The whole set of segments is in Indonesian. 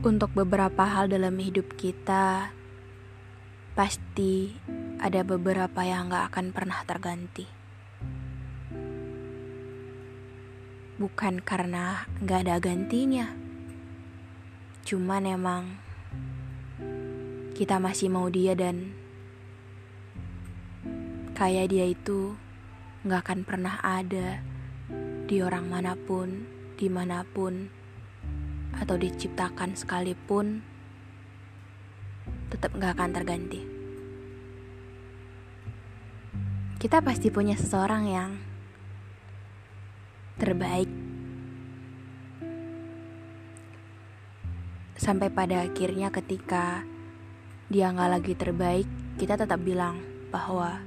Untuk beberapa hal dalam hidup kita, pasti ada beberapa yang gak akan pernah terganti. Bukan karena gak ada gantinya, cuman emang kita masih mau dia dan kayak dia itu gak akan pernah ada di orang mana pun, di mana pun atau diciptakan sekalipun tetap gak akan terganti. Kita pasti punya seseorang yang terbaik sampai pada akhirnya ketika dia nggak lagi terbaik, kita tetap bilang bahwa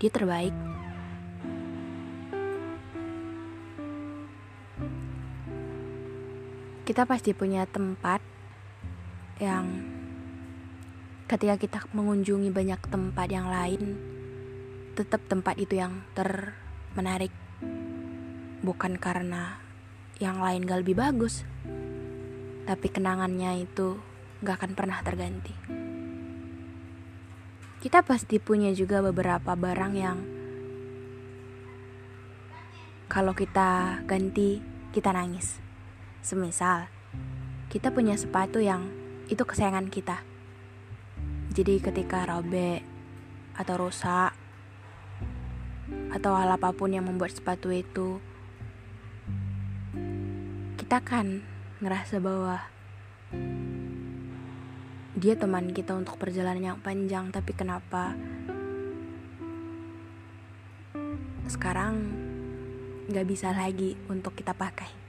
dia terbaik. Kita pasti punya tempat yang ketika kita mengunjungi banyak tempat yang lain tetap tempat itu yang termenarik. Bukan karena yang lain gak lebih bagus tapi kenangannya itu gak akan pernah terganti. Kita pasti punya juga beberapa barang yang kalau kita ganti kita nangis Semisal, kita punya sepatu yang itu kesayangan kita. Jadi ketika robek atau rusak atau hal apa pun yang membuat sepatu itu kita kan ngerasa bahwa dia teman kita untuk perjalanan yang panjang. Tapi kenapa? Sekarang nggak bisa lagi untuk kita pakai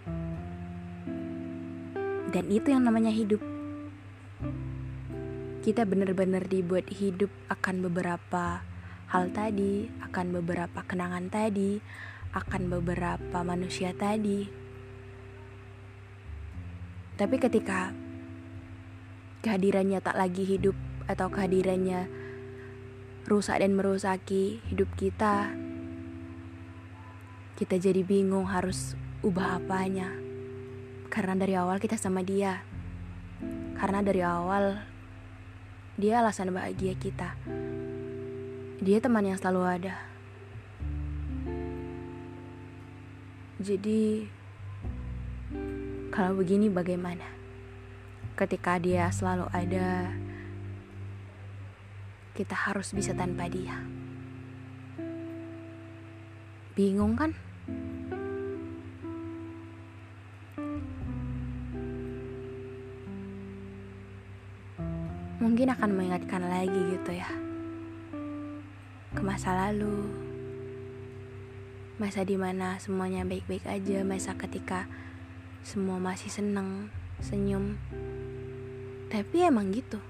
dan itu yang namanya hidup. Kita benar-benar dibuat hidup akan beberapa hal tadi, akan beberapa kenangan tadi, akan beberapa manusia tadi. Tapi ketika kehadirannya tak lagi hidup atau kehadirannya rusak dan merusaki hidup kita, kita jadi bingung harus ubah apanya. Karena dari awal kita sama dia. Karena dari awal dia alasan bahagia kita. Dia teman yang selalu ada. Jadi kalau begini bagaimana? Ketika dia selalu ada, kita harus bisa tanpa dia. Bingung kan? Mungkin akan mengingatkan lagi gitu ya. Ke masa lalu. Masa di mana semuanya baik-baik aja. Masa ketika semua masih seneng senyum. Tapi emang gitu.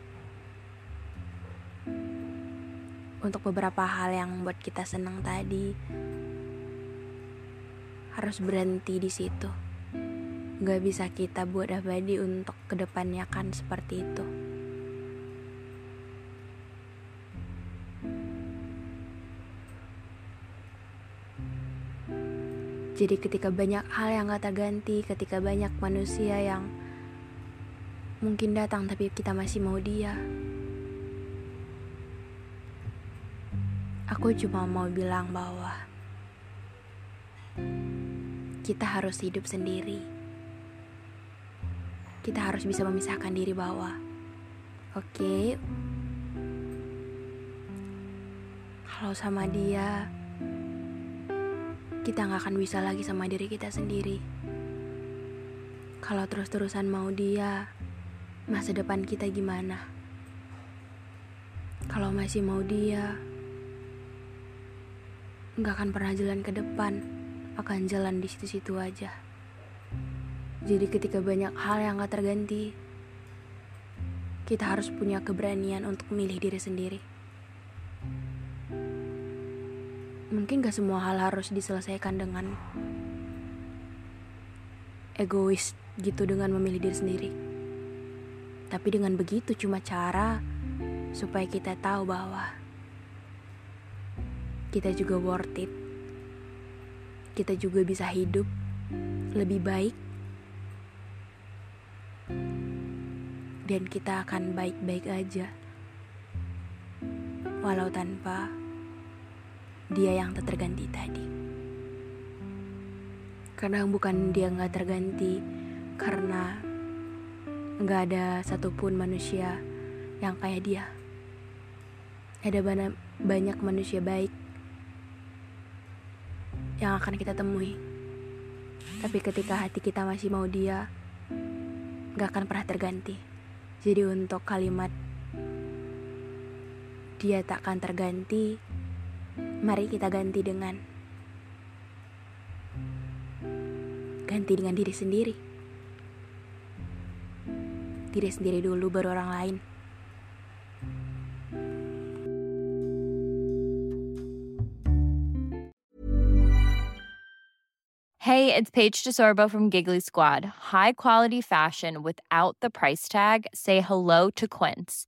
Untuk beberapa hal yang membuat kita senang tadi harus berhenti di situ. Gak bisa kita buat abadi untuk ke depannya kan seperti itu Jadi ketika banyak hal yang gak terganti, ketika banyak manusia yang mungkin datang tapi kita masih mau dia. Aku cuma mau bilang bahwa kita harus hidup sendiri. Kita harus bisa memisahkan diri bahwa oke, okay, kalau sama dia kita nggak akan bisa lagi sama diri kita sendiri. Kalau terus-terusan mau dia, masa depan kita gimana? Kalau masih mau dia, nggak akan pernah jalan ke depan, akan jalan di situ-situ aja. Jadi ketika banyak hal yang gak terganti, kita harus punya keberanian untuk memilih diri sendiri. Mungkin gak semua hal harus diselesaikan dengan egois gitu dengan memilih diri sendiri. Tapi dengan begitu cuma cara supaya kita tahu bahwa kita juga worth it. Kita juga bisa hidup lebih baik. Dan kita akan baik-baik aja. Walau tanpa dia yang tak terganti tadi. Karena bukan dia nggak terganti, karena nggak ada satupun manusia yang kayak dia. Ada banyak manusia baik yang akan kita temui. Tapi ketika hati kita masih mau dia, gak akan pernah terganti. Jadi untuk kalimat dia tak akan terganti, mari kita ganti dengan ganti dengan diri sendiri. Diri sendiri dulu baru orang lain. Hey, it's Paige DeSorbo from Giggly Squad. High quality fashion without the price tag. Say hello to Quince.